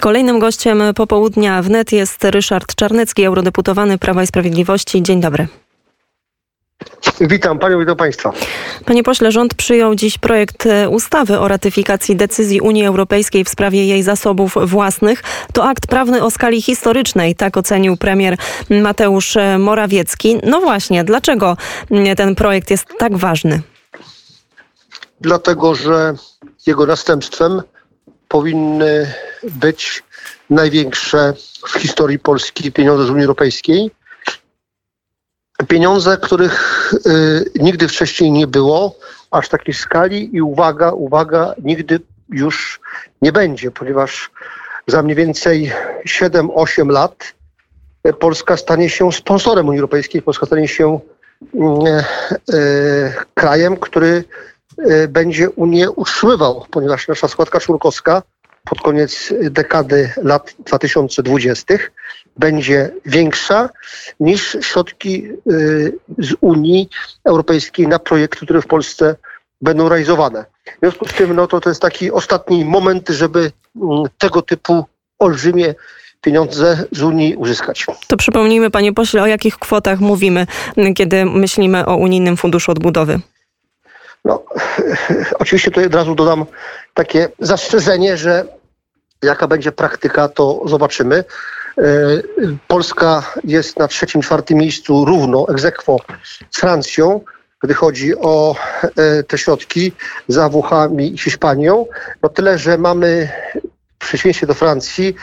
Kolejnym gościem popołudnia wnet jest Ryszard Czarnecki, eurodeputowany Prawa i Sprawiedliwości. Dzień dobry. Witam Panią, witam Państwa. Panie pośle, rząd przyjął dziś projekt ustawy o ratyfikacji decyzji Unii Europejskiej w sprawie jej zasobów własnych. To akt prawny o skali historycznej, tak ocenił premier Mateusz Morawiecki. No właśnie, dlaczego ten projekt jest tak ważny? Dlatego, że jego następstwem powinny być największe w historii Polski pieniądze z Unii Europejskiej. Pieniądze, których y, nigdy wcześniej nie było, aż takiej skali i uwaga, uwaga, nigdy już nie będzie, ponieważ za mniej więcej 7-8 lat Polska stanie się sponsorem Unii Europejskiej, Polska stanie się y, y, krajem, który będzie Unię utrzymywał, ponieważ nasza składka członkowska pod koniec dekady lat 2020 będzie większa niż środki y, z Unii Europejskiej na projekty, które w Polsce będą realizowane. W związku z tym no, to, to jest taki ostatni moment, żeby mm, tego typu olbrzymie pieniądze z Unii uzyskać. To przypomnijmy, panie pośle, o jakich kwotach mówimy, kiedy myślimy o Unijnym Funduszu Odbudowy. No, oczywiście tutaj od razu dodam takie zastrzeżenie, że jaka będzie praktyka, to zobaczymy. E, Polska jest na trzecim, czwartym miejscu równo egzekwo z Francją, gdy chodzi o e, te środki za Włochami i Hiszpanią. No tyle, że mamy w do Francji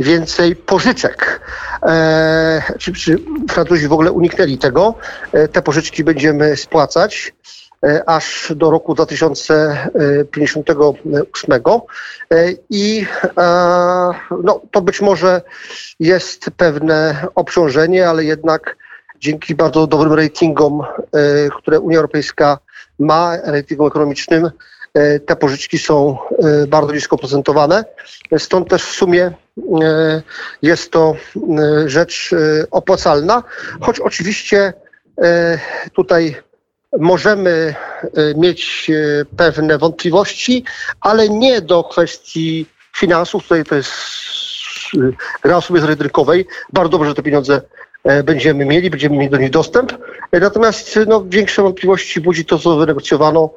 więcej pożyczek. E, czy, czy Francuzi w ogóle uniknęli tego? Te pożyczki będziemy spłacać. E, aż do roku 2058. E, I e, no, to być może jest pewne obciążenie, ale jednak dzięki bardzo dobrym ratingom, które Unia Europejska ma, ratingom ekonomicznym, te pożyczki są bardzo nisko procentowane. Stąd też w sumie jest to rzecz opłacalna, choć oczywiście tutaj możemy e, mieć e, pewne wątpliwości, ale nie do kwestii finansów. Tutaj to jest e, sobie z rynkowej. Bardzo dobrze, że te pieniądze będziemy mieli, będziemy mieli do nich dostęp. Natomiast no, większe wątpliwości budzi to, co wynegocjowano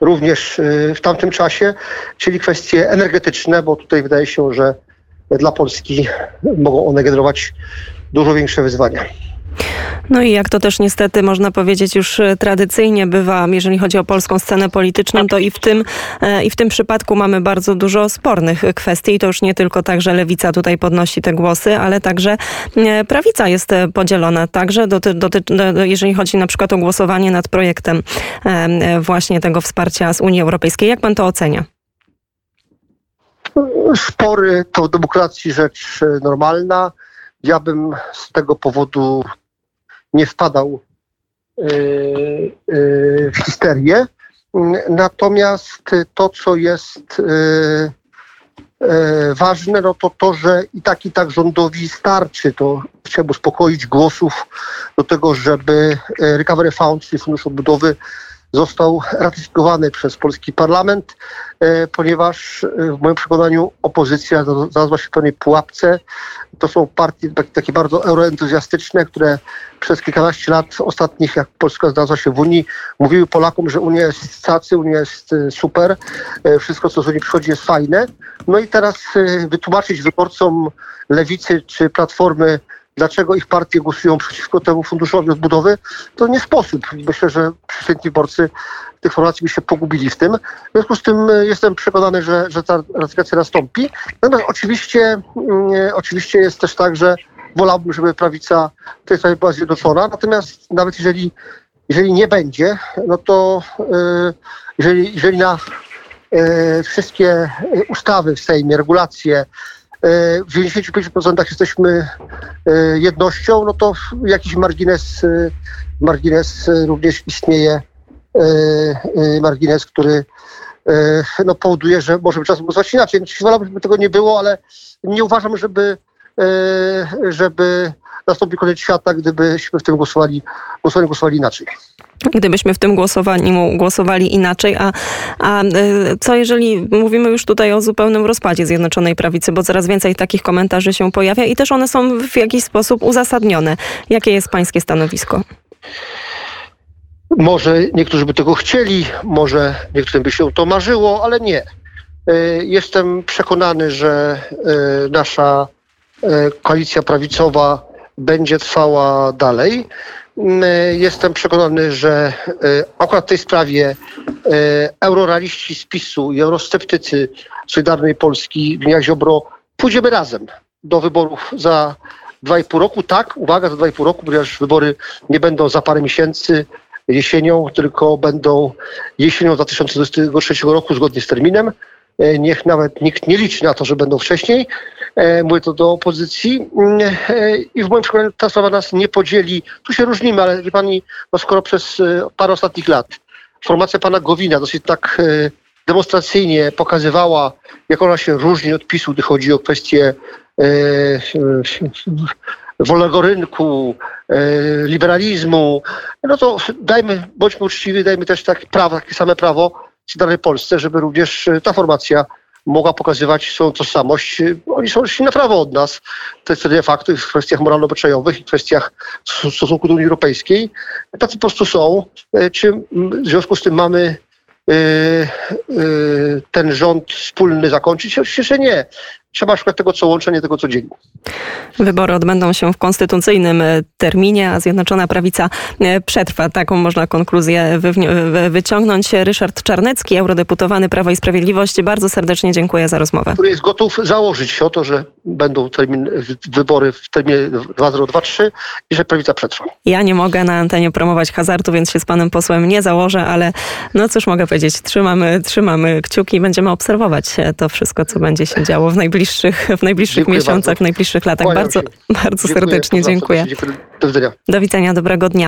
również w tamtym czasie, czyli kwestie energetyczne, bo tutaj wydaje się, że dla Polski mogą one generować dużo większe wyzwania. No i jak to też niestety można powiedzieć już e, tradycyjnie bywa, jeżeli chodzi o polską scenę polityczną, to i w tym, e, i w tym przypadku mamy bardzo dużo spornych kwestii. I to już nie tylko tak, że lewica tutaj podnosi te głosy, ale także e, prawica jest podzielona także, doty, doty, jeżeli chodzi na przykład o głosowanie nad projektem właśnie tego wsparcia z Unii Europejskiej. Jak pan to ocenia? Spory to demokracji rzecz normalna. Ja bym z tego powodu nie wpadał y, y, w histerię. Natomiast to, co jest y, ważne, no to to, że i tak, i tak rządowi starczy. To chciałbym uspokoić głosów do tego, żeby Recovery Fund, czyli Fundusz Odbudowy, został ratyfikowany przez polski parlament, e, ponieważ e, w moim przekonaniu opozycja znalazła się w pewnej pułapce. To są partie takie bardzo euroentuzjastyczne, które przez kilkanaście lat ostatnich, jak Polska znalazła się w Unii, mówiły Polakom, że Unia jest cacy, Unia jest e, super, wszystko co z Unii przychodzi jest fajne. No i teraz wytłumaczyć wyborcom lewicy czy platformy, dlaczego ich partie głosują przeciwko temu funduszowi odbudowy, to nie sposób. Myślę, że przeciętni wyborcy tych formacji by się pogubili w tym. W związku z tym e, jestem przekonany, że, że ta ratyfikacja nastąpi. Natomiast oczywiście, mm, e, oczywiście jest też tak, że wolałbym, żeby prawica w tej sprawie była zjednoczona. Natomiast nawet jeżeli, jeżeli nie będzie, no to e, jeżeli, jeżeli na wszystkie ustawy w Sejmie, regulacje, w 95% jesteśmy e, jednością, no to jakiś margines, e, margines również istnieje, e, margines, który no, powoduje, że może czasem głosować inaczej. Wolałbym, żeby tego nie było, ale nie uważam, żeby e, żeby nastąpił koniec świata, gdybyśmy w tym głosowali, głosowali, głosowali inaczej. Gdybyśmy w tym głosowaniu głosowali inaczej, a, a e, co jeżeli mówimy już tutaj o zupełnym rozpadzie Zjednoczonej Prawicy, bo coraz więcej takich komentarzy się pojawia i też one są w jakiś sposób uzasadnione. Jakie jest pańskie stanowisko? Może niektórzy by tego chcieli, może niektórym by się to marzyło, ale nie. E, Jestem przekonany, że e, nasza koalicja prawicowa będzie trwała dalej. Mm, Jestem przekonany, że e, akurat w tej sprawie e, eurorealiści z PiSu i eurosceptycy Solidarnej Polski, Gnia Ziobro, pójdziemy razem do wyborów za dwa i pół roku. Tak, uwaga, za dwa i pół roku, ponieważ wybory nie będą za parę miesięcy jesienią, tylko będą jesienią 2023 roku zgodnie z terminem. E, Niech nawet nikt nie liczy na to, że będą wcześniej. E, Mówię to do opozycji. Mm, e, I w moim przekonaniu ta sprawa nas nie podzieli. Tu się różnimy, ale wie pani, no skoro przez e, parę ostatnich lat formacja pana Gowina dosyć tak demonstracyjnie pokazywała, jak ona się różni od PiSu, gdy chodzi o kwestie wolnego rynku, liberalizmu, no to dajmy, bądźmy uczciwi, dajmy też takie prawo, takie same prawo Solidarnej Polsce, żeby również ta formacja mogła pokazywać swoją tożsamość. Oni są już na prawo od nas, to jest de facto w kwestiach moralno-obyczajowych i w kwestiach st- stosunku do Unii Europejskiej. Tacy po prostu są. E, Czy w związku z tym mamy e, e, ten rząd wspólny zakończyć? Oczywiście, że nie. Trzeba szukać tego, co łączy, nie tego, co dzieli. Wybory odbędą się w konstytucyjnym e, terminie, a Zjednoczona Prawica e, przetrwa. Taką można konkluzję wyciągnąć. Ryszard Czarnecki, eurodeputowany Prawo i Sprawiedliwość. Bardzo serdecznie dziękuję za rozmowę. który jest gotów założyć się o to, że będą termin, wybory w terminie 2023 i że prawica przetrwa. Ja nie mogę na antenie promować hazardu, więc się z panem posłem nie założę, ale no cóż mogę powiedzieć, trzymamy, trzymamy kciuki i będziemy obserwować e, to wszystko, co będzie się działo w najbliższych, w najbliższych Dziękuję miesiącach, bardzo. w najbliższych latach. Kłaniam Bardzo, się. bardzo Dziękuję, serdecznie dziękuję. Do widzenia. Do widzenia, dobrego dnia.